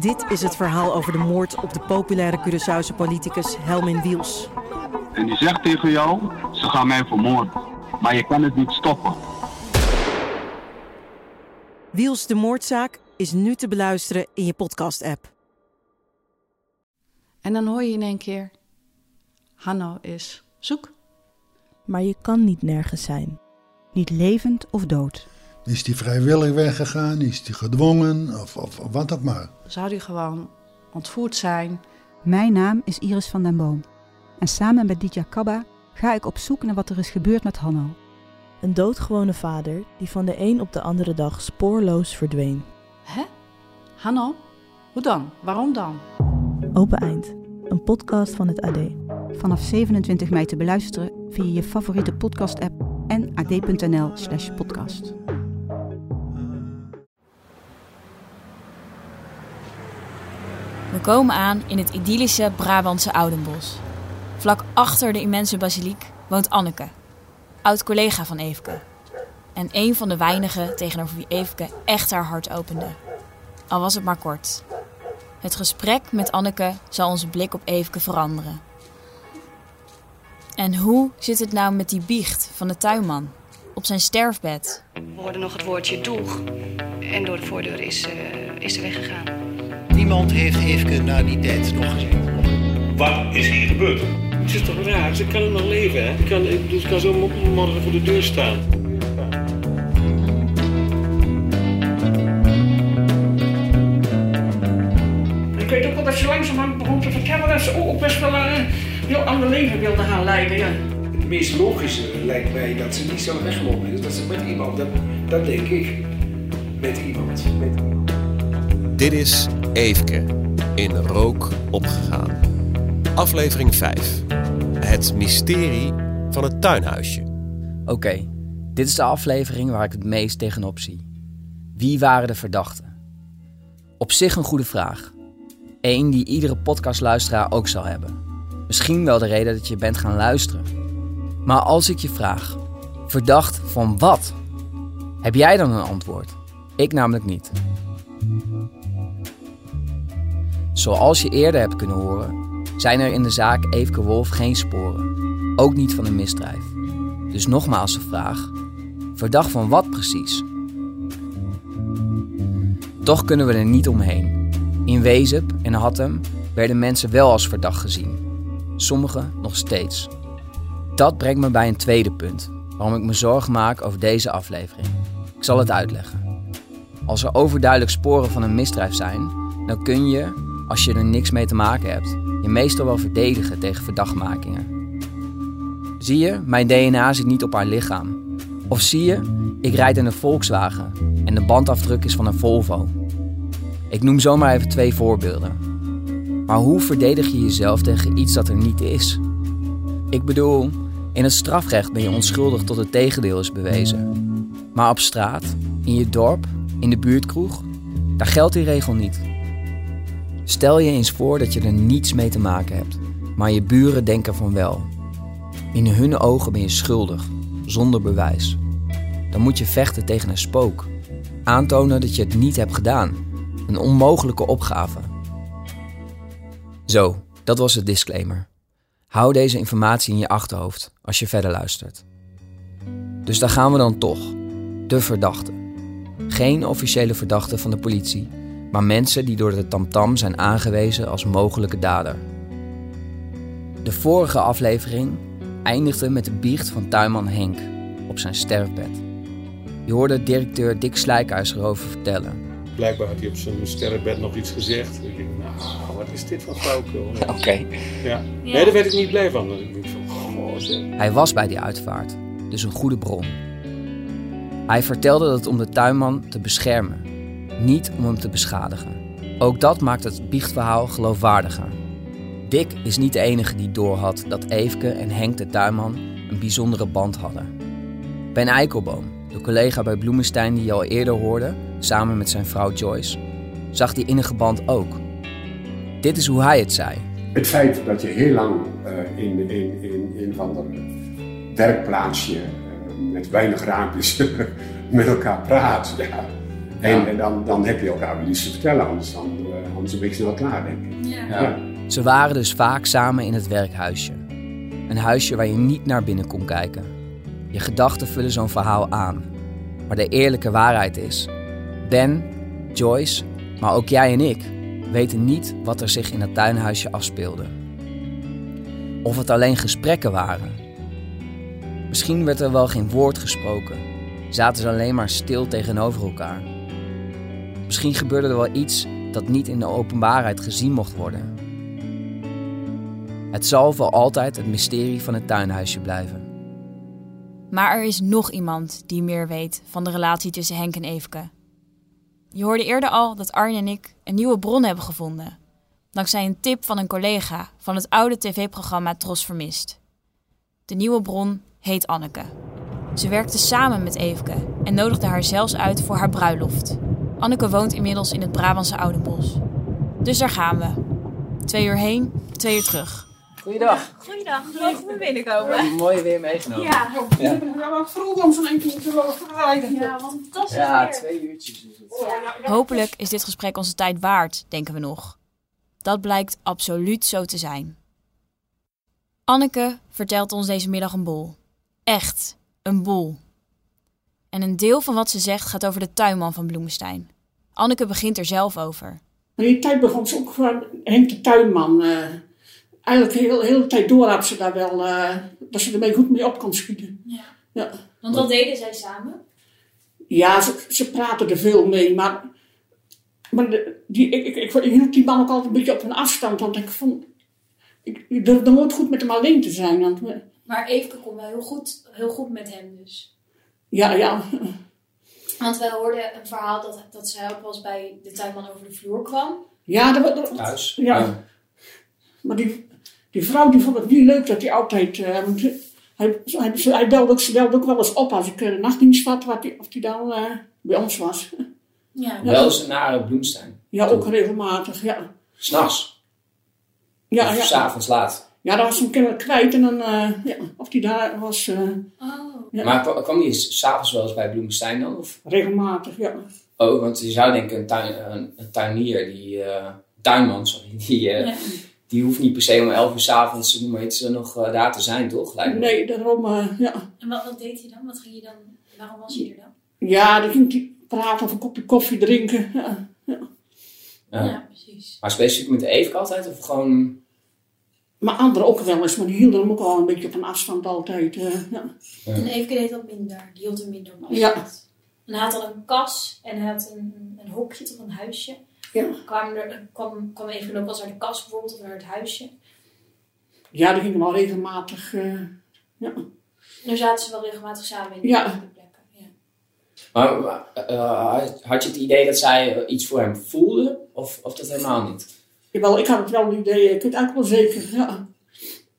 Dit is het verhaal over de moord op de populaire Curaçaose politicus Helmin Wiels. En die zegt tegen jou, ze gaan mij vermoorden. Maar je kan het niet stoppen. Wiels de moordzaak is nu te beluisteren in je podcast-app. En dan hoor je in één keer: Hanno is zoek. Maar je kan niet nergens zijn. Niet levend of dood. Is die vrijwillig weggegaan? Is die gedwongen? Of, of, of wat ook maar. Zou die gewoon ontvoerd zijn? Mijn naam is Iris van den Boom. En samen met Ditya Kabba ga ik op zoek naar wat er is gebeurd met Hanno. Een doodgewone vader die van de een op de andere dag spoorloos verdween. Hè? Hanno? Hoe dan? Waarom dan? Open Eind, een podcast van het AD. Vanaf 27 mei te beluisteren via je favoriete podcast-app en ad.nl/slash We komen aan in het idyllische Brabantse Oudenbos. Vlak achter de immense basiliek woont Anneke, oud-collega van Eefke. En een van de weinigen tegenover wie Eefke echt haar hart opende. Al was het maar kort. Het gesprek met Anneke zal onze blik op Eefke veranderen. En hoe zit het nou met die biecht van de tuinman op zijn sterfbed? We hoorden nog het woordje doeg en door de voordeur is, uh, is ze weggegaan. Niemand heeft Eefke na die tijd nog gezien. Wat is hier gebeurd? Het is toch raar, ze kan nog leven hè? Ze kan, dus kan zo morgen voor de deur staan. Ik weet ook wel dat ze langzamerhand begon te vertellen dat ze ook best wel... Uh, heel ander leven wilde gaan leiden. Ja. Het meest logische lijkt mij dat ze niet zelf weggelopen is. Dat ze met iemand, dat, dat denk ik. Met iemand. Met iemand. Dit is Eefke, in rook opgegaan. Aflevering 5. Het mysterie van het tuinhuisje. Oké, dit is de aflevering waar ik het meest tegenop zie. Wie waren de verdachten? Op zich een goede vraag. Eén die iedere podcastluisteraar ook zal hebben. Misschien wel de reden dat je bent gaan luisteren. Maar als ik je vraag, verdacht van wat? Heb jij dan een antwoord? Ik namelijk niet. Zoals je eerder hebt kunnen horen, zijn er in de zaak Eefke Wolf geen sporen. Ook niet van een misdrijf. Dus nogmaals de vraag, verdacht van wat precies? Toch kunnen we er niet omheen. In Wezep en Hattem werden mensen wel als verdacht gezien sommigen nog steeds. Dat brengt me bij een tweede punt, waarom ik me zorgen maak over deze aflevering. Ik zal het uitleggen. Als er overduidelijk sporen van een misdrijf zijn, dan kun je, als je er niks mee te maken hebt, je meestal wel verdedigen tegen verdachtmakingen. Zie je, mijn DNA zit niet op haar lichaam. Of zie je, ik rijd in een Volkswagen en de bandafdruk is van een Volvo. Ik noem zomaar even twee voorbeelden. Maar hoe verdedig je jezelf tegen iets dat er niet is? Ik bedoel, in het strafrecht ben je onschuldig tot het tegendeel is bewezen. Maar op straat, in je dorp, in de buurtkroeg, daar geldt die regel niet. Stel je eens voor dat je er niets mee te maken hebt, maar je buren denken van wel. In hun ogen ben je schuldig, zonder bewijs. Dan moet je vechten tegen een spook. Aantonen dat je het niet hebt gedaan. Een onmogelijke opgave. Zo, dat was het disclaimer. Hou deze informatie in je achterhoofd als je verder luistert. Dus daar gaan we dan toch. De verdachte. Geen officiële verdachte van de politie, maar mensen die door de tamtam zijn aangewezen als mogelijke dader. De vorige aflevering eindigde met de biecht van tuinman Henk op zijn sterfbed. Je hoorde directeur Dick Slijkhuis erover vertellen. Blijkbaar had hij op zijn sterrenbed nog iets gezegd. Ik denk, nou, wat is dit van flauwkul? Oké. Ja. Nee, daar werd ik niet blij van. Ik denk van, Hij was bij die uitvaart, dus een goede bron. Hij vertelde het om de tuinman te beschermen, niet om hem te beschadigen. Ook dat maakt het biechtverhaal geloofwaardiger. Dick is niet de enige die doorhad dat Eefke en Henk de tuinman een bijzondere band hadden. Ben Eikelboom, de collega bij Bloemenstein die je al eerder hoorde, samen met zijn vrouw Joyce, zag die innige band ook. Dit is hoe hij het zei. Het feit dat je heel lang uh, in, in, in, in van werkplaatsje uh, met weinig raampjes met elkaar praat, ja, En, en dan, dan heb je elkaar wel iets te vertellen, anders, dan, uh, anders ben je snel klaar, denk ik. Ja. Ja. Ze waren dus vaak samen in het werkhuisje. Een huisje waar je niet naar binnen kon kijken. Je gedachten vullen zo'n verhaal aan. Maar de eerlijke waarheid is: Ben, Joyce, maar ook jij en ik weten niet wat er zich in het tuinhuisje afspeelde. Of het alleen gesprekken waren. Misschien werd er wel geen woord gesproken. Zaten ze alleen maar stil tegenover elkaar. Misschien gebeurde er wel iets dat niet in de openbaarheid gezien mocht worden. Het zal voor altijd het mysterie van het tuinhuisje blijven. Maar er is nog iemand die meer weet van de relatie tussen Henk en Eefke. Je hoorde eerder al dat Arjen en ik een nieuwe bron hebben gevonden. Dankzij een tip van een collega van het oude tv-programma Tros Vermist. De nieuwe bron heet Anneke. Ze werkte samen met Eefke en nodigde haar zelfs uit voor haar bruiloft. Anneke woont inmiddels in het Brabantse Oudenbos. Dus daar gaan we. Twee uur heen, twee uur terug. Goeiedag. Goeiedag, mogen we binnenkomen? Mooi weer meegenomen. Ja. Ja. wat vroeg om zo'n enkele te rijden. Ja, fantastisch Ja, weer. twee uurtjes is het. Hopelijk is dit gesprek onze tijd waard, denken we nog. Dat blijkt absoluut zo te zijn. Anneke vertelt ons deze middag een bol. Echt, een bol. En een deel van wat ze zegt gaat over de tuinman van Bloemenstein. Anneke begint er zelf over. In die tijd begon ze ook gewoon Henk de tuinman. eh, eigenlijk de hele, hele tijd door had ze daar wel, eh, dat ze ermee goed mee op kon schieten. Ja. Ja, Want wat deden zij samen? ja ze, ze praten er veel mee, maar, maar de- die, ik, ik, ik, ik hield die man ook altijd een beetje op een afstand, want ik vond, ik, ik durfde nooit goed met hem alleen te zijn. Want, Maar Eefke kon wel heel goed, heel goed met hem dus. ja, ja, Want wij hoorden een verhaal dat, dat zij ook wel eens bij de tuinman over de vloer kwam. ja, dat, dat, Thuis. Ja. Maar die, die vrouw die vond het niet leuk dat hij altijd. eh, want hij, hij, hij belde ook, ze belde ook wel eens op als ik eh, de nachtdienst had, wat die, of hij dan eh, bij ons was. Ja. Wel eens naar Bloemstein. Ja, ook regelmatig, ja. S'nachts. Ja, of ja. s'avonds laat. ja, dan was hem kwijt en dan, eh, ja, of hij daar was, eh, Oh. Ja. Maar kwa- kwam die s'avonds wel eens bij Bloemstein dan? Of? regelmatig, ja. Oh, want je zou denken, een, tuin, een, een tuinier, die, eh, tuinman, sorry, die, eh, Ja. die hoeft niet per se om 11 uur s'avonds noem maar iets, nog eh, daar te zijn, toch? Lijkt me. Nee, daarom, eh, ja. En wat, wat deed hij dan? Wat ging je dan? Waarom was hij er dan? Ja, dan ging hij praten of een kopje koffie drinken. Ja. Ja. Ja, precies. Maar specifiek met de Eefke altijd? Of gewoon... Maar anderen ook wel eens, maar die hielden hem ook al een beetje op een afstand altijd. eh, ja. En Eefke deed dat minder. Die hield hem minder op Ja. afstand. En hij had dan een kas en hij had een, een hokje toch een huisje. Ja. Kwam, er, kwam, kwam even ook wel eens de kas bijvoorbeeld of naar het huisje. ja, die gingen wel regelmatig. eh, ja. En daar zaten ze wel regelmatig samen in Ja. de plekken. Ja. Maar eh, had je het idee dat zij iets voor hem voelde? Of, of dat helemaal niet? Jawel, ik had het wel een idee, ik weet het eigenlijk wel zeker. Ja,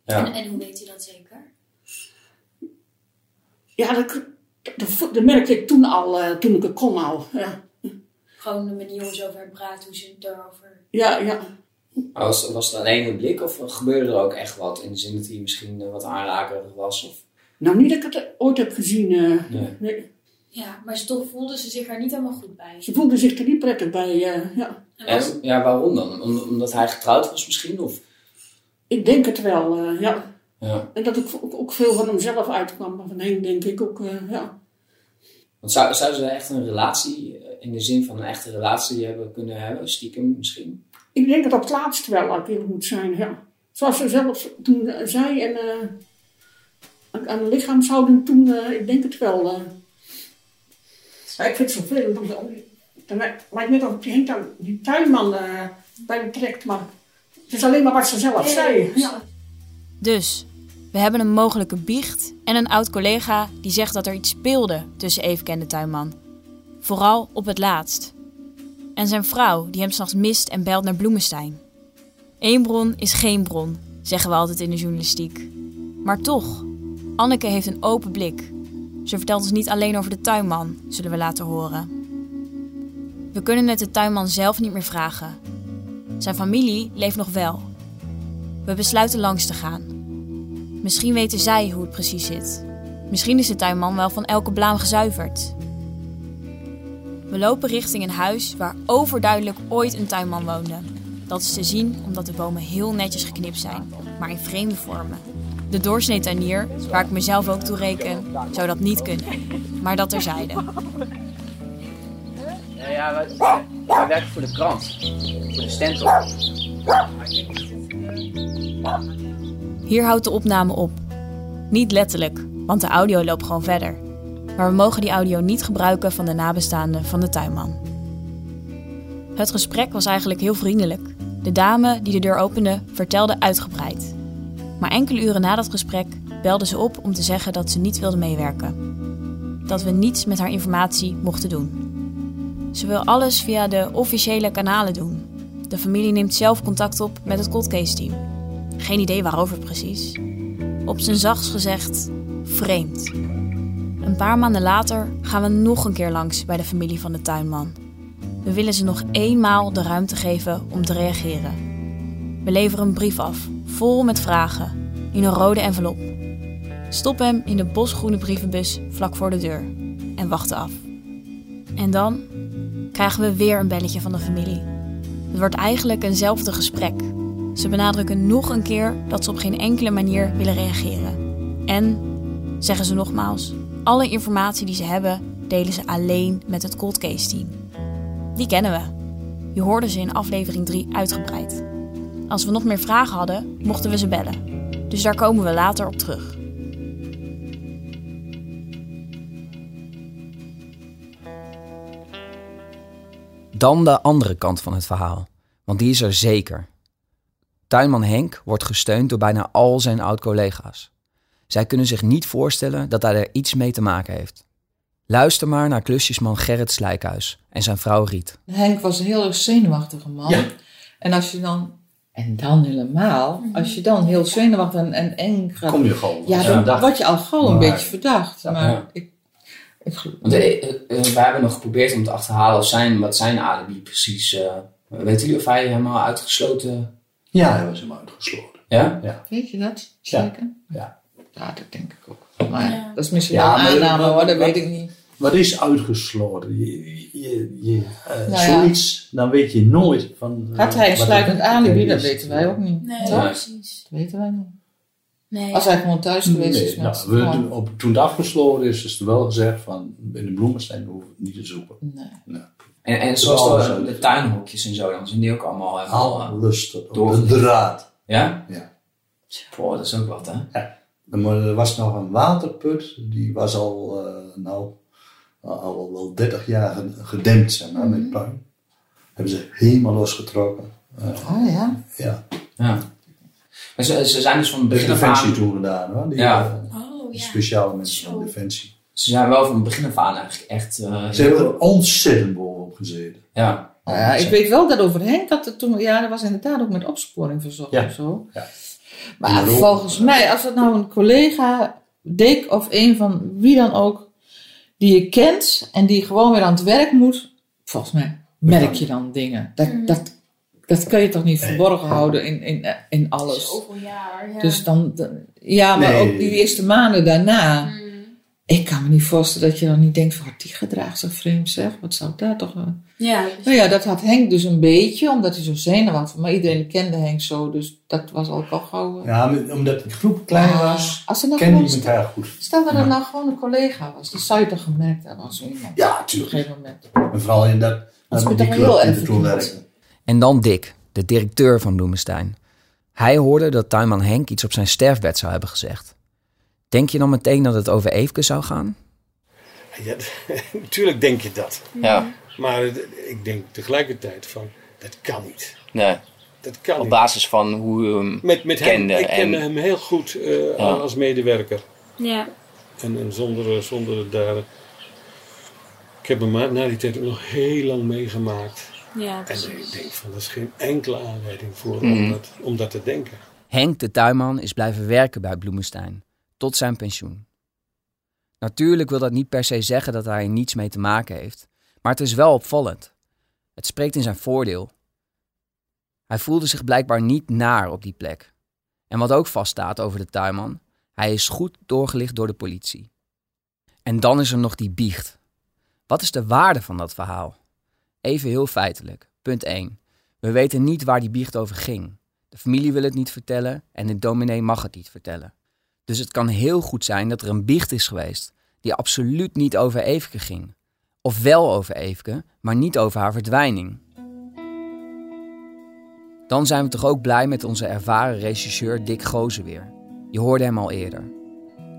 Ja. En, en hoe weet je dat zeker? ja dat, dat, dat merkte ik toen al, eh, toen ik het kon al. Ja, Gewoon de manier hoe ze over praten, hoe ze het daarover... ja. ja. Was, was het alleen een blik of gebeurde er ook echt wat? In de zin dat hij misschien wat aanrakerig was? Of... Nou, niet dat ik het ooit heb gezien. eh, Nee. nee. Ja, maar ze toch voelden ze zich er niet helemaal goed bij. Ze voelde zich er niet prettig bij. eh, ja. En ja, waarom dan? Om- omdat hij getrouwd was misschien? Of... Ik denk het wel, eh, ja. Ja. En dat ik ook, ook veel van hemzelf uitkwam, maar van hem denk ik ook, eh, ja. Want zou, zou ze echt een relatie, eh, in de zin van een echte relatie hebben kunnen hebben? Stiekem misschien? Ik denk dat op het laatst wel uitkering moet zijn, ja. Zoals ze zelf toen zei en eh, aan- aan de lichaamshouding toen, eh, ik denk het wel. Ja, ik vind het zo veel. Dan lijkt net of die, Henk dan die tuinman eh, bij hem trekt, maar het is alleen maar wat ze zelf zei. Ja. Dus, we hebben een mogelijke biecht en een oud collega die zegt dat er iets speelde tussen Eefke en de tuinman. Vooral op het laatst. En zijn vrouw die hem s'nachts mist en belt naar Bloemenstein. Eén bron is geen bron, zeggen we altijd in de journalistiek. Maar toch, Anneke heeft een open blik. Ze vertelt ons niet alleen over de tuinman, zullen we laten horen. We kunnen het de tuinman zelf niet meer vragen. Zijn familie leeft nog wel. We besluiten langs te gaan. Misschien weten zij hoe het precies zit. Misschien is de tuinman wel van elke blaam gezuiverd. We lopen richting een huis waar overduidelijk ooit een tuinman woonde. Dat is te zien omdat de bomen heel netjes geknipt zijn, maar in vreemde vormen. De doorsnee tuinier, waar ik mezelf ook toe reken, zou dat niet kunnen. Maar dat terzijde. Ja, ja wij, wij werken voor de krant. Voor de Stentor. Hier houdt de opname op. Niet letterlijk, want de audio loopt gewoon verder. Maar we mogen die audio niet gebruiken van de nabestaanden van de tuinman. Het gesprek was eigenlijk heel vriendelijk. De dame die de deur opende vertelde uitgebreid. Maar enkele uren na dat gesprek belde ze op om te zeggen dat ze niet wilde meewerken. Dat we niets met haar informatie mochten doen. Ze wil alles via de officiële kanalen doen. De familie neemt zelf contact op met het cold case team. Geen idee waarover precies. Op zijn zachts gezegd, vreemd. Een paar maanden later gaan we nog een keer langs bij de familie van de tuinman. We willen ze nog eenmaal de ruimte geven om te reageren. We leveren een brief af, vol met vragen, in een rode envelop. Stop hem in de bosgroene brievenbus vlak voor de deur en wachten af. En dan krijgen we weer een belletje van de familie. Het wordt eigenlijk eenzelfde gesprek. Ze benadrukken nog een keer dat ze op geen enkele manier willen reageren. En, zeggen ze nogmaals, alle informatie die ze hebben delen ze alleen met het cold case team. Die kennen we. Je hoorde ze in aflevering 3 uitgebreid. Als we nog meer vragen hadden, mochten we ze bellen. Dus daar komen we later op terug. Dan de andere kant van het verhaal, want die is er zeker. Tuinman Henk wordt gesteund door bijna al zijn oud-collega's. Zij kunnen zich niet voorstellen dat hij er iets mee te maken heeft. Luister maar naar klusjesman Gerrit Slijkhuis en zijn vrouw Riet. Henk was een heel erg zenuwachtige man. Ja. En als je dan, en dan helemaal, als je dan heel zenuwachtig en, en eng gaat. Kom je gewoon Ja, dan word je al gauw een beetje verdacht. Maar Ja. ik, ik, Want eh, eh, eh, wij hebben nog geprobeerd om te achterhalen of zijn, wat zijn alibi precies. eh weten jullie of hij helemaal uitgesloten... Ja, hij was helemaal uitgesloten. Ja? Ja. weet je dat? Ja. Zeker? Ja. Ja, dat denk ik ook. Maar Ja. dat is misschien Ja, wel een aanname hoor, dat weet ik niet. Wat is uitgesloten? Je, je, je, eh, Nou ja. zoiets, dan weet je nooit van... eh, Had hij een sluitend alibi, is. dat weten wij ook niet. Nee, precies. Dat weten wij niet. Nee, Als hij gewoon thuis geweest Nee, is met nou, we, gewoon- op, toen het afgesloten is, is er wel gezegd van in de bloemenstein hoeven we het niet te zoeken. Nee. En, en zoals de, de tuinhokjes en zo, dan zijn die ook allemaal helemaal... eh, Alles tot op de draad. Ja? Ja. Boah, dat is ook wat, hè? Ja. Er was nog een waterput, die was al, eh, nou, al wel 30 jaar ge- gedempt, zeg maar, met puin. Hebben ze helemaal losgetrokken. Eh, Oh ja. ja. Ja. Maar ze, ze zijn dus van begin af Defensie aan... toen gedaan hoor. Die, Ja. eh, Oh, ja. speciale mensen van. Defensie. Ze zijn wel van het begin af aan eigenlijk echt... eh, Ze hebben er ontzettend bovenop gezeten. Ja. Nou ja, ik weet wel dat over Henk dat het toen, ja, dat was inderdaad ook met opsporing verzocht Ja. of zo. Ja. Maar volgens mij, als het nou een collega, Dick of een van wie dan ook, die je kent en die gewoon weer aan het werk moet, volgens mij merk je dan dingen. Dat, dat, dat kan je toch niet verborgen houden in, in, in alles. Zoveel jaar, ja. Dus dan, dan- ja, maar Nee. ook die eerste maanden daarna. Ik kan me niet voorstellen dat je dan niet denkt van, "Oh, die gedraagt zich vreemd zeg. Wat zou ik daar toch... eh?" Ja, Nou ja, dat had Henk dus een beetje, omdat hij zo zenuwachtig was. Maar iedereen kende Henk zo, dus dat was ook al gauw... eh. Ja, omdat de groep klein Ah, was, als er nou kende gewoon- je elkaar goed. Stel dat er nou gewoon een collega was, dan zou je toch gemerkt hebben als zo iemand. Ja, Op een tuurlijk. gegeven moment. En vooral in dat, Dat die toch club heel die erg. En dan Dick, de directeur van Bloemenstein. Hij hoorde dat tuinman Henk iets op zijn sterfbed zou hebben gezegd. Denk je dan meteen dat het over Eefke zou gaan? Ja, natuurlijk denk je dat. Ja. Maar ik denk tegelijkertijd van, dat kan niet. Nee. Dat kan Op niet. basis van hoe u hem Met, met kende. hem, ik kende en... hem heel goed eh, Ja. als medewerker. Ja. En, en zonder, eh, zonder daar... Ik heb hem na die tijd ook nog heel lang meegemaakt. Ja, En ik denk van, dat is geen enkele aanleiding voor Mhm. om, dat, om dat te denken. Henk de tuinman is blijven werken bij Bloemenstein. Tot zijn pensioen. Natuurlijk wil dat niet per se zeggen dat hij er niets mee te maken heeft. Maar het is wel opvallend. Het spreekt in zijn voordeel. Hij voelde zich blijkbaar niet naar op die plek. En wat ook vaststaat over de tuinman, hij is goed doorgelicht door de politie. En dan is er nog die biecht. Wat is de waarde van dat verhaal? Even heel feitelijk. Punt 1. We weten niet waar die biecht over ging. De familie wil het niet vertellen en de dominee mag het niet vertellen. Dus het kan heel goed zijn dat er een biecht is geweest die absoluut niet over Eefke ging. Of wel over Eefke, maar niet over haar verdwijning. Dan zijn we toch ook blij met onze ervaren regisseur Dick Gozen weer. Je hoorde hem al eerder.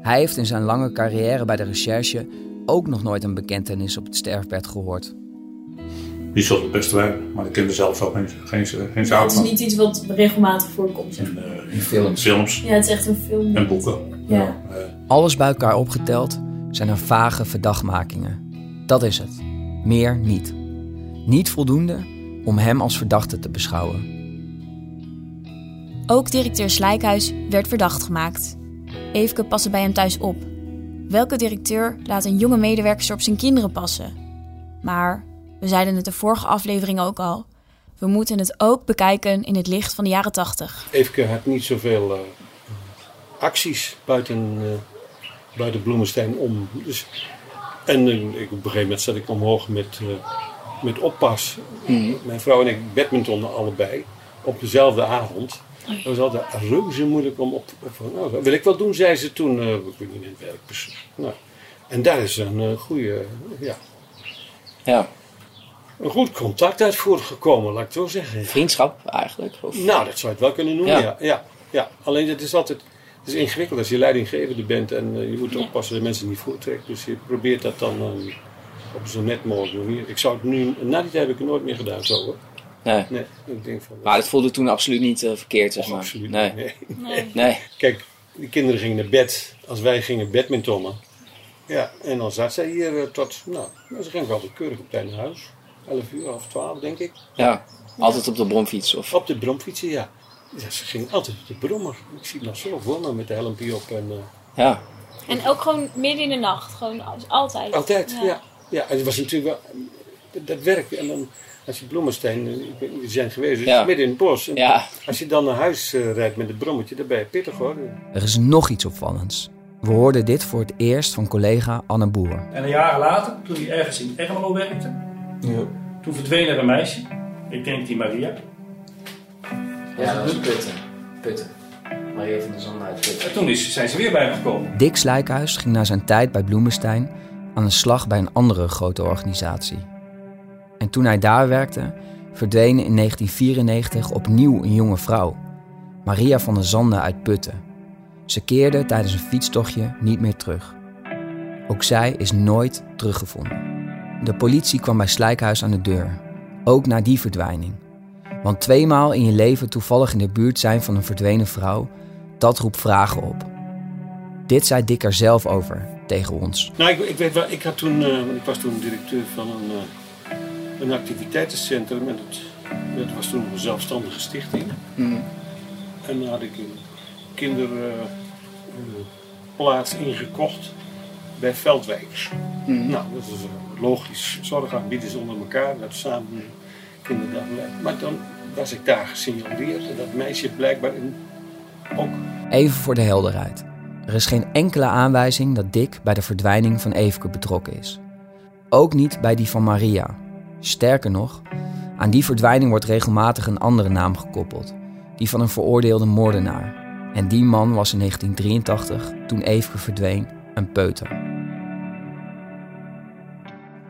Hij heeft in zijn lange carrière bij de recherche ook nog nooit een bekentenis op het sterfbed gehoord. Die het best wel, maar ik ken er zelf ook geen, geen, geen Het is niet iets wat regelmatig voorkomt. zeg maar. In films. films Ja, het is echt een film. en boeken. Ja. Alles bij elkaar opgeteld zijn er vage verdachtmakingen. Dat is het. Meer niet. Niet voldoende om hem als verdachte te beschouwen. Ook directeur Slijkhuis werd verdacht gemaakt. Eefke paste bij hem thuis op. Welke directeur laat een jonge medewerker op zijn kinderen passen? Maar, we zeiden het de vorige aflevering ook al, we moeten het ook bekijken in het licht van de jaren 80. Eefke had niet zoveel eh, acties buiten, eh, buiten Bloemenstein om. Dus, en eh, ik, op een gegeven moment zat ik omhoog met, eh, met oppas. Mijn vrouw en ik badmintonnen allebei op dezelfde avond. Het was altijd reuze moeilijk om op, van, nou, dat wil ik wel doen, zei ze toen. eh, ik weet niet in het werk. dus, nou. En daar is een eh, goede, ja, Ja, een goed contact uit voortgekomen, laat ik het zo zeggen. vriendschap eigenlijk. Of... Nou, dat zou je het wel kunnen noemen, Ja. ja. ja, ja. Alleen het is altijd het is ingewikkeld als je leidinggevende bent en eh, je moet oppassen dat mensen niet voortrekken. Dus je probeert dat dan eh, op zo net mogelijke manier. Ik zou het nu, na die tijd heb ik het nooit meer gedaan zo hoor. Nee. Nee, ik denk van... Maar dat voelde toen absoluut niet eh, verkeerd, zeg maar. Absoluut nee. niet, nee. Nee. Nee. Kijk, die kinderen gingen naar bed als wij gingen badmintonnen. Ja, en dan zat zij hier tot, nou, ze ging wel keurig op tijd naar huis. 11 uur, half 12 denk ik. Ja, altijd op de bromfiets. Of... Op de bromfietsen, ja. ja. Ze ging altijd op de brommer. Ik zie nog zo voor me met de helmpje op en... eh, Ja. En ook gewoon midden in de nacht. Gewoon al- altijd. Altijd, ja. ja. en het was natuurlijk wel dat- werk. En dan, als je eh, niet, die zijn geweest, dus Ja. midden in het bos. En Ja. Als je dan naar huis eh, rijdt met het brommetje, dan ben je pittig hoor. Er is nog iets opvallends. We hoorden dit voor het eerst van collega Anne Boer. En een jaar later, toen hij ergens in Ermelo werkte, toen verdween er een meisje. Ik denk die Maria. Ja, dat was Putten. Putten. Maria van der Zanden uit Putten. En toen is, zijn ze weer bij me gekomen. Dick Slijkhuis ging na zijn tijd bij Bloemenstein aan de slag bij een andere grote organisatie. En toen hij daar werkte, verdween in 1994 opnieuw een jonge vrouw, Maria van der Zanden uit Putten. Ze keerde tijdens een fietstochtje niet meer terug. Ook zij is nooit teruggevonden. De politie kwam bij Slijkhuis aan de deur, ook na die verdwijning. Want tweemaal in je leven toevallig in de buurt zijn van een verdwenen vrouw, dat roept vragen op. Dit zei Dick er zelf over tegen ons. Nou, ik, ik weet wel, ik, had toen, eh, ik was toen directeur van een, eh, een activiteitencentrum. En het, het was toen een zelfstandige stichting. En dan had ik een kinderplaats ingekocht bij Veldwijkers. Nou, dat is een logisch. Zorgaanbieders dus onder elkaar, dat samen kinderdagverblijf. Maar dan was ik daar gesignaleerd en dat meisje blijkbaar in, ook Even voor de helderheid. Er is geen enkele aanwijzing dat Dick bij de verdwijning van Eefke betrokken is. Ook niet bij die van Maria. Sterker nog, aan die verdwijning wordt regelmatig een andere naam gekoppeld. Die van een veroordeelde moordenaar. En die man was in 1983, toen Eefke verdween, een peuter.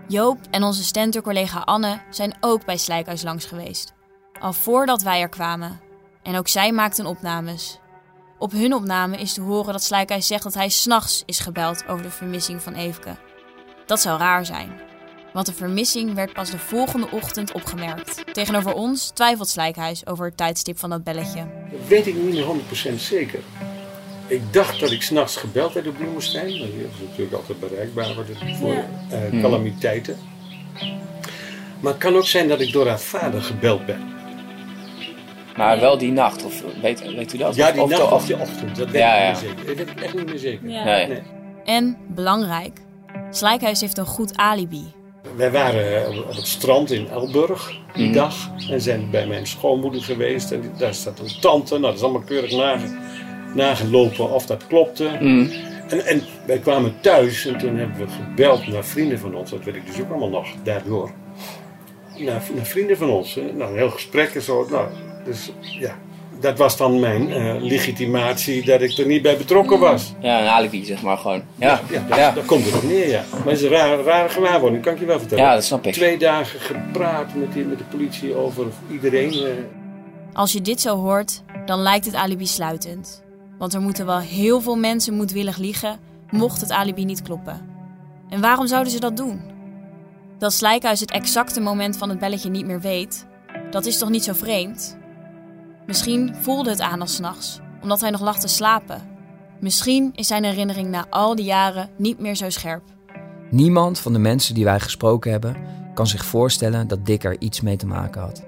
Joop en onze stentorcollega Anne zijn ook bij Slijkhuis langs geweest. Al voordat wij er kwamen. En ook zij maakten opnames. Op hun opname is te horen dat Slijkhuis zegt dat hij s'nachts is gebeld over de vermissing van Eefke. Dat zou raar zijn. Want de vermissing werd pas de volgende ochtend opgemerkt. Tegenover ons twijfelt Slijkhuis over het tijdstip van dat belletje. Dat weet ik niet meer 100% zeker. Ik dacht dat ik s'nachts gebeld werd door Bloemenstein. want Die was natuurlijk altijd bereikbaar voor, Ja. eh, Hmm. calamiteiten. Maar het kan ook zijn dat ik door haar vader gebeld ben. Maar wel die nacht, of weet, weet u dat? Ja, die Of- nacht of- of die ochtend. Dat weet Ja, ik ja. niet meer zeker. Dat weet ik echt niet meer zeker. Ja. Nee. En, belangrijk, Slijkhuis heeft een goed alibi. Wij waren eh, op het strand in Elburg die Mhm. dag. En zijn bij mijn schoonmoeder geweest. En daar staat een tante. Nou, dat is allemaal keurig nage- nagelopen of dat klopte. Mhm. En, en wij kwamen thuis en toen hebben we gebeld naar vrienden van ons. Dat weet ik dus ook allemaal nog daardoor. Naar, naar vrienden van ons. Hè. Nou, een heel gesprek en zo. Nou, dus ja, dat was dan mijn eh, legitimatie dat ik er niet bij betrokken was. Ja, een alibi zeg maar gewoon. Ja, Ja, daar komt het op neer, ja. Maar het is een rare, rare gewaarwording, kan ik je wel vertellen. Ja, dat snap ik. Twee dagen gepraat met, die, met de politie over iedereen. eh, Als je dit zo hoort, dan lijkt het alibi sluitend. Want er moeten wel heel veel mensen moedwillig liegen, mocht het alibi niet kloppen. En waarom zouden ze dat doen? Dat Slijkhuis het exacte moment van het belletje niet meer weet, dat is toch niet zo vreemd? Misschien voelde het aan als 's nachts, omdat hij nog lag te slapen. Misschien is zijn herinnering na al die jaren niet meer zo scherp. Niemand van de mensen die wij gesproken hebben kan zich voorstellen dat Dick er iets mee te maken had.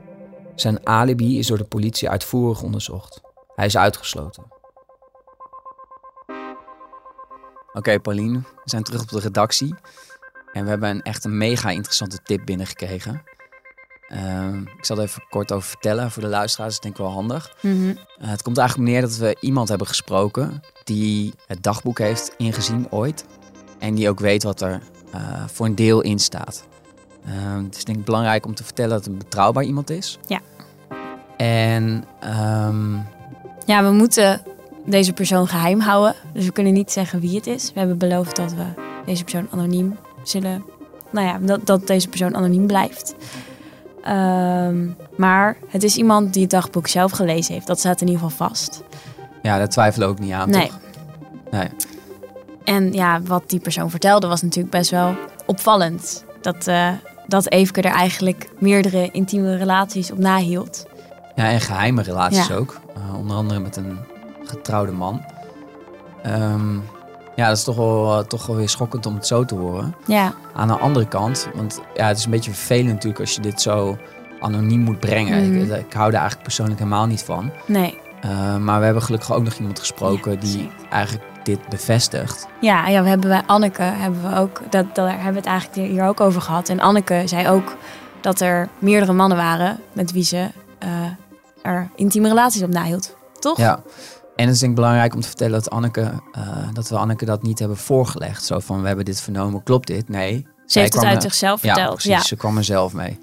Zijn alibi is door de politie uitvoerig onderzocht. Hij is uitgesloten. Oké, Pauline, we zijn terug op de redactie. En we hebben een echt een mega interessante tip binnengekregen. Ehm, ik zal er even kort over vertellen voor de luisteraars. Dat is denk ik wel handig. Mhm. Eh, het komt eigenlijk neer dat we iemand hebben gesproken die het dagboek heeft ingezien ooit. En die ook weet wat er eh, voor een deel in staat. Ehm, het is denk ik belangrijk om te vertellen dat het een betrouwbaar iemand is. Ja. En ehm, Ja, we moeten deze persoon geheim houden. Dus we kunnen niet zeggen wie het is. We hebben beloofd dat we deze persoon anoniem zullen. Nou ja, dat, dat deze persoon anoniem blijft. Ehm, maar het is iemand die het dagboek zelf gelezen heeft. Dat staat in ieder geval vast. ja, daar twijfelen we ook niet aan, Nee. toch? Nee. En ja, wat die persoon vertelde was natuurlijk best wel opvallend. Dat, eh dat Eefke er eigenlijk meerdere intieme relaties op nahield. Ja, en geheime relaties Ja. ook. Eh, onder andere met een getrouwde man. Ehm, ja, dat is toch wel, toch wel weer schokkend om het zo te horen. Ja. Aan de andere kant, want ja, het is een beetje vervelend natuurlijk als je dit zo anoniem moet brengen. Mhm. Ik, ik hou daar eigenlijk persoonlijk helemaal niet van. Nee. Eh, maar we hebben gelukkig ook nog iemand gesproken die eigenlijk dit bevestigt. Ja, ja, we hebben bij Anneke hebben we ook, dat, daar hebben we het eigenlijk hier ook over gehad. En Anneke zei ook dat er meerdere mannen waren met wie ze eh, er intieme relaties op nahield. Toch? Ja. En het is denk ik belangrijk om te vertellen dat, Anneke, eh, dat we Anneke dat niet hebben voorgelegd. Zo van, we hebben dit vernomen, klopt dit? Nee. Zij heeft het uit er- zichzelf ja, verteld, Precies, ja. ze kwam er zelf mee.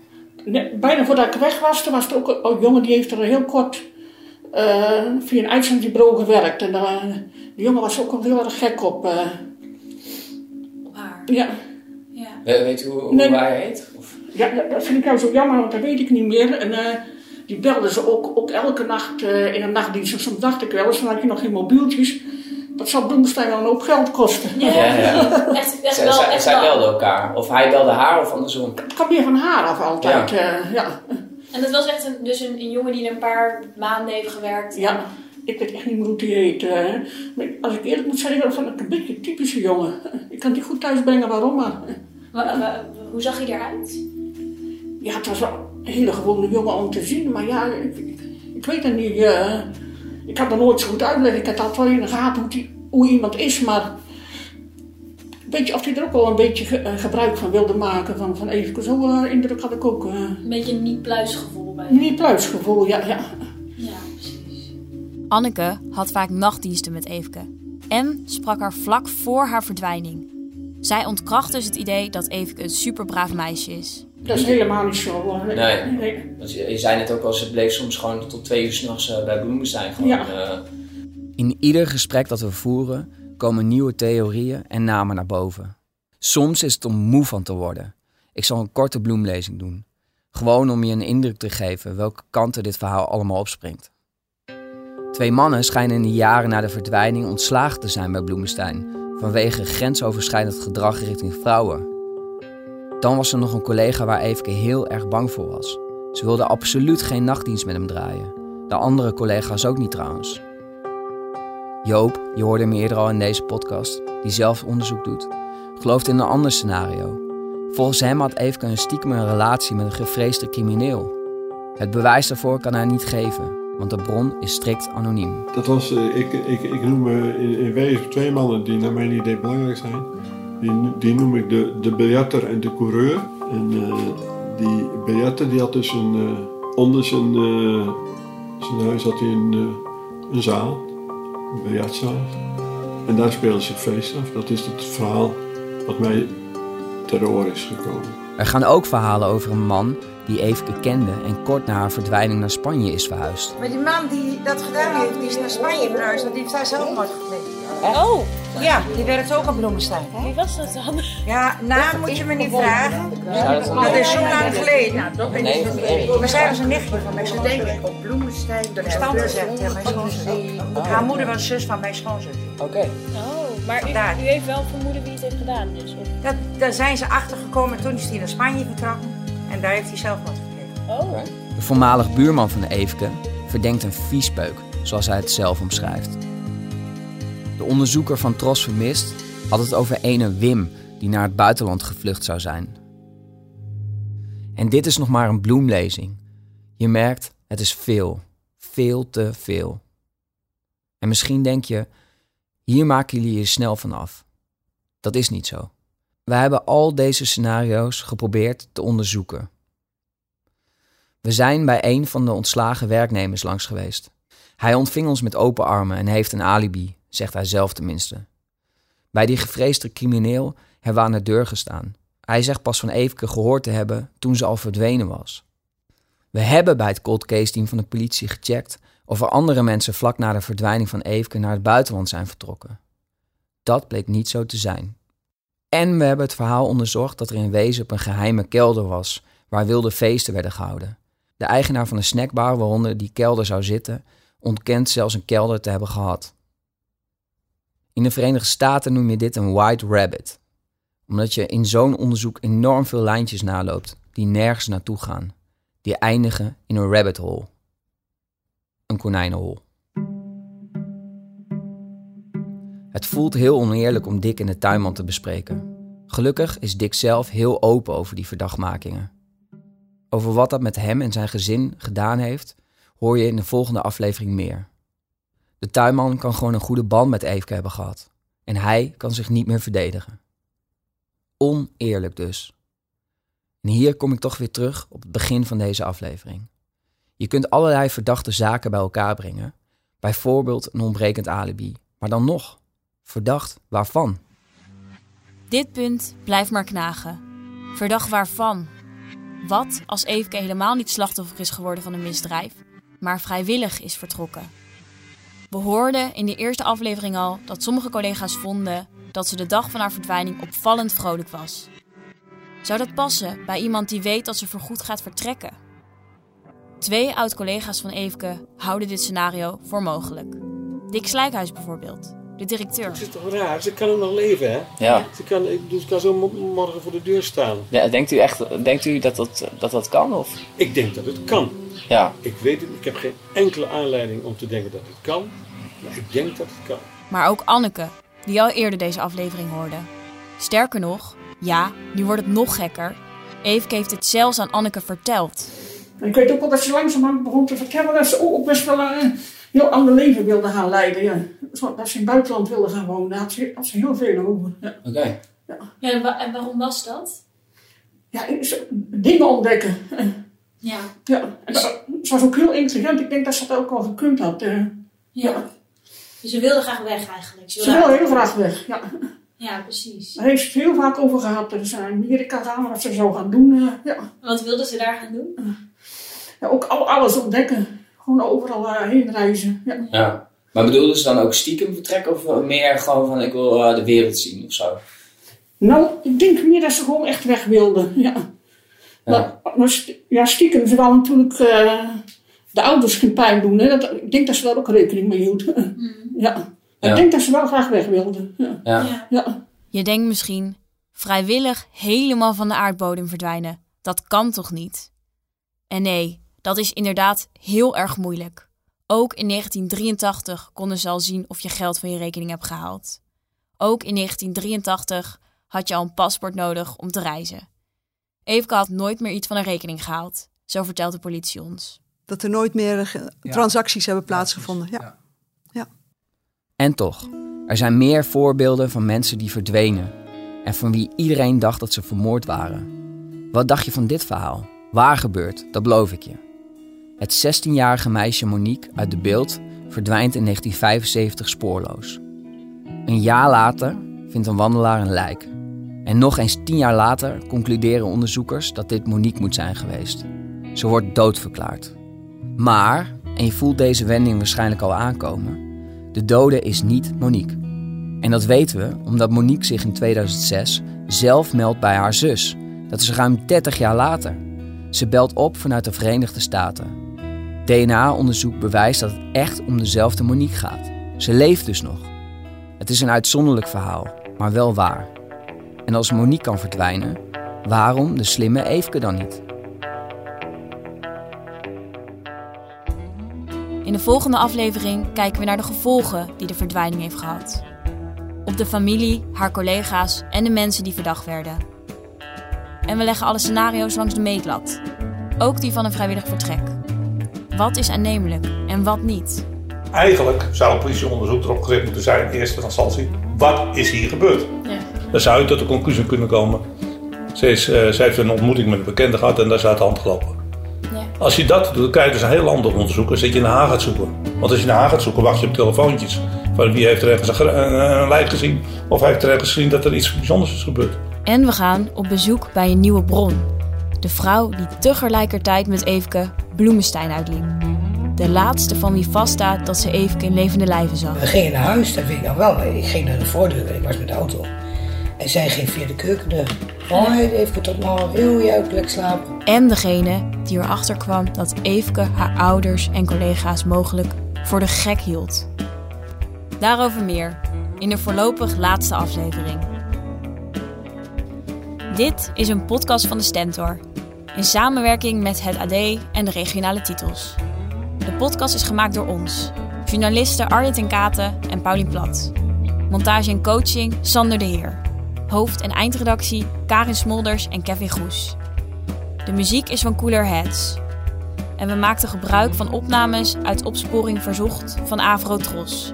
Nee, bijna voordat ik weg was, toen was er ook een, een jongen die heeft er heel kort eh, via een uitzendbureau gewerkt. En eh, die jongen was ook heel erg gek op. eh. Ja. We- weet u hoe, hoe Nee. hij heet? Ja, dat- vind ik nou zo jammer, want dat weet ik niet meer. En eh, die belden ze ook, ook elke nacht eh, in een nachtdienst. En soms dacht ik wel eens, dan had je nog geen mobieltjes. Dat zou Bloemstein wel een hoop geld kosten. Ja, ja. Echt, echt zij, wel, zij, echt zij wel. belden elkaar. Of hij belde haar of andersom. Het kwam meer van haar af altijd. Ja. Ja. ja. En dat was echt een, dus een, een jongen die een paar maanden heeft gewerkt. Ja, ik weet echt niet meer hoe die heet. eh. maar als ik eerlijk moet zeggen, dan vond ik een beetje een typische jongen. Ik kan die goed thuis brengen, waarom maar. Wa- wa- hoe zag hij eruit? Ja, het was wel een hele gewone jongen om te zien, maar ja, ik, ik, ik weet het niet. eh, ik kan er nooit zo goed uitleggen. Ik had altijd wel in de gaten hoe, die, hoe iemand is, maar. Weet je of hij er ook wel een beetje ge- eh, gebruik van wilde maken? Van, van even, zo eh, indruk had ik ook. Een beetje een niet-pluisgevoel bij niet pluisgevoel, ja. ja. Ja, precies. Anneke had vaak nachtdiensten met Eefke. En sprak haar vlak voor haar verdwijning. Zij ontkracht dus het idee dat Eefke een superbraaf meisje is. Dat is helemaal niet zo. eh, Nee. nee. Want je, je zei net ook al, ze bleef soms gewoon tot twee uur s'nachts uh, bij Bloemenstein. Gewoon, Ja. eh. In ieder gesprek dat we voeren, komen nieuwe theorieën en namen naar boven. Soms is het om moe van te worden. Ik zal een korte bloemlezing doen. Gewoon om je een indruk te geven welke kanten dit verhaal allemaal opspringt. Twee mannen schijnen in de jaren na de verdwijning ontslagen te zijn bij Bloemenstein vanwege grensoverschrijdend gedrag richting vrouwen. Dan was er nog een collega waar Eefke heel erg bang voor was. Ze wilde absoluut geen nachtdienst met hem draaien. De andere collega's ook niet trouwens. Joop, je hoorde hem eerder al in deze podcast, die zelf onderzoek doet, gelooft in een ander scenario. Volgens hem had Eefke een stiekeme relatie met een gevreesde crimineel. Het bewijs daarvoor kan hij niet geven, want de bron is strikt anoniem. Dat was, eh, ik, ik, ik noem in, in wezen twee mannen die naar mijn idee belangrijk zijn. Die, die noem ik de, de en de coureur. En eh, die biljarter die had dus een, eh, onder zijn, eh, zijn huis had hij een, een zaal, een biljartzaal. En daar speelde ze feest af. Dat is het verhaal wat mij ter oor is gekomen. Er gaan ook verhalen over een man die Eefke kende en kort na haar verdwijning naar Spanje is verhuisd. Maar die man die dat gedaan heeft, die is naar Spanje verhuisd, want die heeft daar zelfmoord gepleegd. Oh. Ja, die werkt ook op Bloemenstein. Wie was dat dan? Ja, naam moet je me niet vragen. Dat is zo lang geleden. Nee, van Erik. Maar zij was een nichtje van mijn schoonzus. op Bloemenstein. De tante zegt, mijn schoonzus. Haar moeder was zus van mijn schoonzus. Oké. Oh, maar u, u heeft wel vermoeden wie het heeft gedaan dus? Dat, daar zijn ze achter gekomen toen is hij naar Spanje vertrokken. En daar heeft hij zelfmoord gepleegd. Oh. De voormalig buurman van de Eefke verdenkt een viespeuk, zoals hij het zelf omschrijft. De onderzoeker van Tros Vermist had het over ene Wim die naar het buitenland gevlucht zou zijn. En dit is nog maar een bloemlezing. Je merkt, het is veel, veel te veel. En misschien denk je, hier maken jullie je snel van af. Dat is niet zo. We hebben al deze scenario's geprobeerd te onderzoeken. We zijn bij een van de ontslagen werknemers langs geweest. Hij ontving ons met open armen en heeft een alibi, zegt hij zelf tenminste. Bij die gevreesde crimineel hebben we aan de deur gestaan. Hij zegt pas van Eefke gehoord te hebben toen ze al verdwenen was. We hebben bij het cold case team van de politie gecheckt of er andere mensen vlak na de verdwijning van Eefke naar het buitenland zijn vertrokken. Dat bleek niet zo te zijn. En we hebben het verhaal onderzocht dat er in Wezen een geheime kelder was waar wilde feesten werden gehouden. De eigenaar van de snackbar waaronder die kelder zou zitten, ontkent zelfs een kelder te hebben gehad. In de Verenigde Staten noem je dit een white rabbit, omdat je in zo'n onderzoek enorm veel lijntjes naloopt die nergens naartoe gaan, die eindigen in een rabbit hole. Een konijnenhol. Het voelt heel oneerlijk om Dick in de tuinman te bespreken. Gelukkig is Dick zelf heel open over die verdachtmakingen. Over wat dat met hem en zijn gezin gedaan heeft, hoor je in de volgende aflevering meer. De tuinman kan gewoon een goede band met Eefke hebben gehad. En hij kan zich niet meer verdedigen. Oneerlijk dus. En hier kom ik toch weer terug op het begin van deze aflevering. Je kunt allerlei verdachte zaken bij elkaar brengen. Bijvoorbeeld een ontbrekend alibi. Maar dan nog, verdacht waarvan? Dit punt blijft maar knagen. Verdacht waarvan? Wat als Eefke helemaal niet slachtoffer is geworden van een misdrijf, maar vrijwillig is vertrokken? We hoorden in de eerste aflevering al dat sommige collega's vonden dat ze de dag van haar verdwijning opvallend vrolijk was. Zou dat passen bij iemand die weet dat ze voorgoed gaat vertrekken? Twee oud-collega's van Eefke houden dit scenario voor mogelijk. Dick Slijkhuis bijvoorbeeld, de directeur. Het is toch raar? Ze kan ook nog leven, hè? Ja. Ze kan, ik bedoel, ze kan zo mo- morgen voor de deur staan. Ja, denkt u echt denkt u dat, dat, dat dat kan? Of? Ik denk dat het kan. Ja. Ik weet het, ik heb geen enkele aanleiding om te denken dat het kan. Maar ik denk dat het kan. Maar ook Anneke, die al eerder deze aflevering hoorde. Sterker nog, ja, nu wordt het nog gekker. Eefke heeft het zelfs aan Anneke verteld. En ik weet ook wel dat ze langzamerhand begon te vertellen dat ze ook best wel een heel ander leven wilde gaan leiden. Ja. Zo, Dat ze in het buitenland wilde gaan wonen. Daar had ze, had ze heel veel over. Ja. Oké. Ja, en, wa- en waarom was dat? Ja, dingen ontdekken. Ja. Ja, en ze, ze was ook heel intelligent. Ik denk dat ze dat ook al gekund had. eh. Ja. Dus ze wilde graag weg eigenlijk. Ze wilde heel graag weg. Ja. Ja, precies. Daar heeft ze het heel vaak over gehad. Dat ze naar Amerika gaan, wat ze zou gaan doen. eh, ja. Wat wilde ze daar gaan doen? ja, ook al, alles ontdekken. Gewoon overal eh, heen reizen. Ja. Ja. Maar bedoelde ze dan ook stiekem vertrekken of meer gewoon van ik wil eh, de wereld zien of zo? Nou, ik denk meer dat ze gewoon echt weg wilde. Ja. Maar, maar st- ja, stiekem, ze wou natuurlijk eh, de ouders geen pijn doen. Hè. Dat, ik denk dat ze daar ook rekening mee hield. Ja. Maar Ja. Ik denk dat ze wel graag weg wilde. Ja. Ja. Ja. Je denkt misschien, vrijwillig helemaal van de aardbodem verdwijnen. Dat kan toch niet? En nee, dat is inderdaad heel erg moeilijk. Ook in 1983 konden ze al zien of je geld van je rekening hebt gehaald. Ook in 1983 had je al een paspoort nodig om te reizen. Eefke had nooit meer iets van een rekening gehaald, zo vertelt de politie ons. Dat er nooit meer eh, transacties hebben plaatsgevonden. Ja. En toch, er zijn meer voorbeelden van mensen die verdwenen en van wie iedereen dacht dat ze vermoord waren. Wat dacht je van dit verhaal? Waar gebeurt, dat beloof ik je. Het 16-jarige meisje Monique uit de beeld verdwijnt in 1975 spoorloos. Een jaar later vindt een wandelaar een lijk. En nog eens tien jaar later concluderen onderzoekers dat dit Monique moet zijn geweest. Ze wordt doodverklaard. Maar, en je voelt deze wending waarschijnlijk al aankomen, de dode is niet Monique. En dat weten we omdat Monique zich in 2006 zelf meldt bij haar zus. Dat is ruim 30 jaar later. Ze belt op vanuit de Verenigde Staten. DNA-onderzoek bewijst dat het echt om dezelfde Monique gaat. Ze leeft dus nog. Het is een uitzonderlijk verhaal, maar wel waar. En als Monique kan verdwijnen, waarom de slimme Eefke dan niet? In de volgende aflevering kijken we naar de gevolgen die de verdwijning heeft gehad. Op de familie, haar collega's en de mensen die verdacht werden. En we leggen alle scenario's langs de meetlat. Ook die van een vrijwillig vertrek. Wat is aannemelijk en wat niet? Eigenlijk zou een politieonderzoek erop gericht moeten zijn, in eerste instantie, wat is hier gebeurd? Ja. Dan zou je tot de conclusie kunnen komen. Ze, is, uh, ze heeft een ontmoeting met een bekende gehad en daar is uit de hand gelopen. Ja. Als je dat doet, dan krijg je dus een heel ander onderzoek als dat je naar Haag gaat zoeken. Want als je naar Haag gaat zoeken, wacht je op telefoontjes. Van wie heeft er ergens een, een, een lijk gezien? Of heeft er ergens gezien dat er iets bijzonders is gebeurd? En we gaan op bezoek bij een nieuwe bron. De vrouw die tegelijkertijd met Eefke Bloemenstein uitliep. De laatste van wie vaststaat dat ze Eefke in levende lijven zag. We gingen naar huis, dat weet ik nog wel. Ik ging naar de voordeur, ik was met de auto. En zij ging via de keukendeur. Hoi, Eefke, tot morgen. Heel juikelijk slapen. En degene die erachter kwam dat Eefke haar ouders en collega's mogelijk voor de gek hield. Daarover meer in de voorlopig laatste aflevering. Dit is een podcast van de Stentor. In samenwerking met het AD en de regionale titels. De podcast is gemaakt door ons, journalisten Arjen ten Katen en Paulien Plat. Montage en coaching Sander de Heer. Hoofd- en eindredactie Karin Smolders en Kevin Goes. De muziek is van Cooler Heads. En we maakten gebruik van opnames uit Opsporing Verzocht van Avro Tros.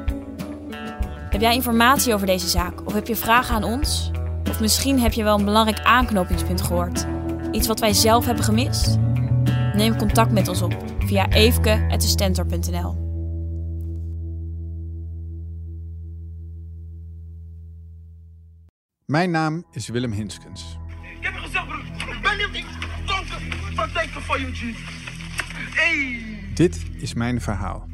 Heb jij informatie over deze zaak of heb je vragen aan ons? Of misschien heb je wel een belangrijk aanknopingspunt gehoord. Iets wat wij zelf hebben gemist? Neem contact met ons op via eefke.stentor.nl. Mijn naam is Willem Hinskens. Ik heb je gezegd, broer. Ik ben niet op die donker van denken van je. Hey. Dit is mijn verhaal.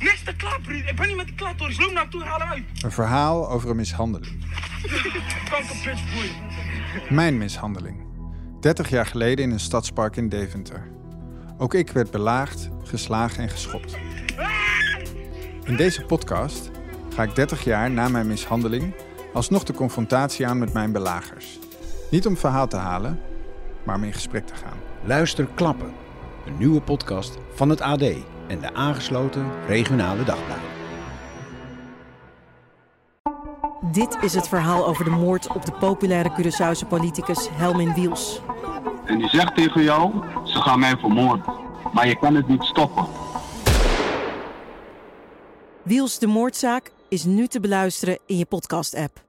Niks te klaar, broer. Ik ben niet met de klaar, Loop naar toe en haal hem uit. Een verhaal over een mishandeling. Kanker, bitch, broer. Mijn mishandeling. 30 jaar geleden in een stadspark in Deventer. Ook ik werd belaagd, geslagen en geschopt. In deze podcast ga ik 30 jaar na mijn mishandeling alsnog de confrontatie aan met mijn belagers. Niet om verhaal te halen, maar om in gesprek te gaan. Luister Klappen, een nieuwe podcast van het AD en de aangesloten regionale dagbladen. Dit is het verhaal over de moord op de populaire Curaçaose politicus Helmin Wiels. En die zegt tegen jou, ze gaan mij vermoorden. Maar je kan het niet stoppen. Wiels de moordzaak is nu te beluisteren in je podcast-app.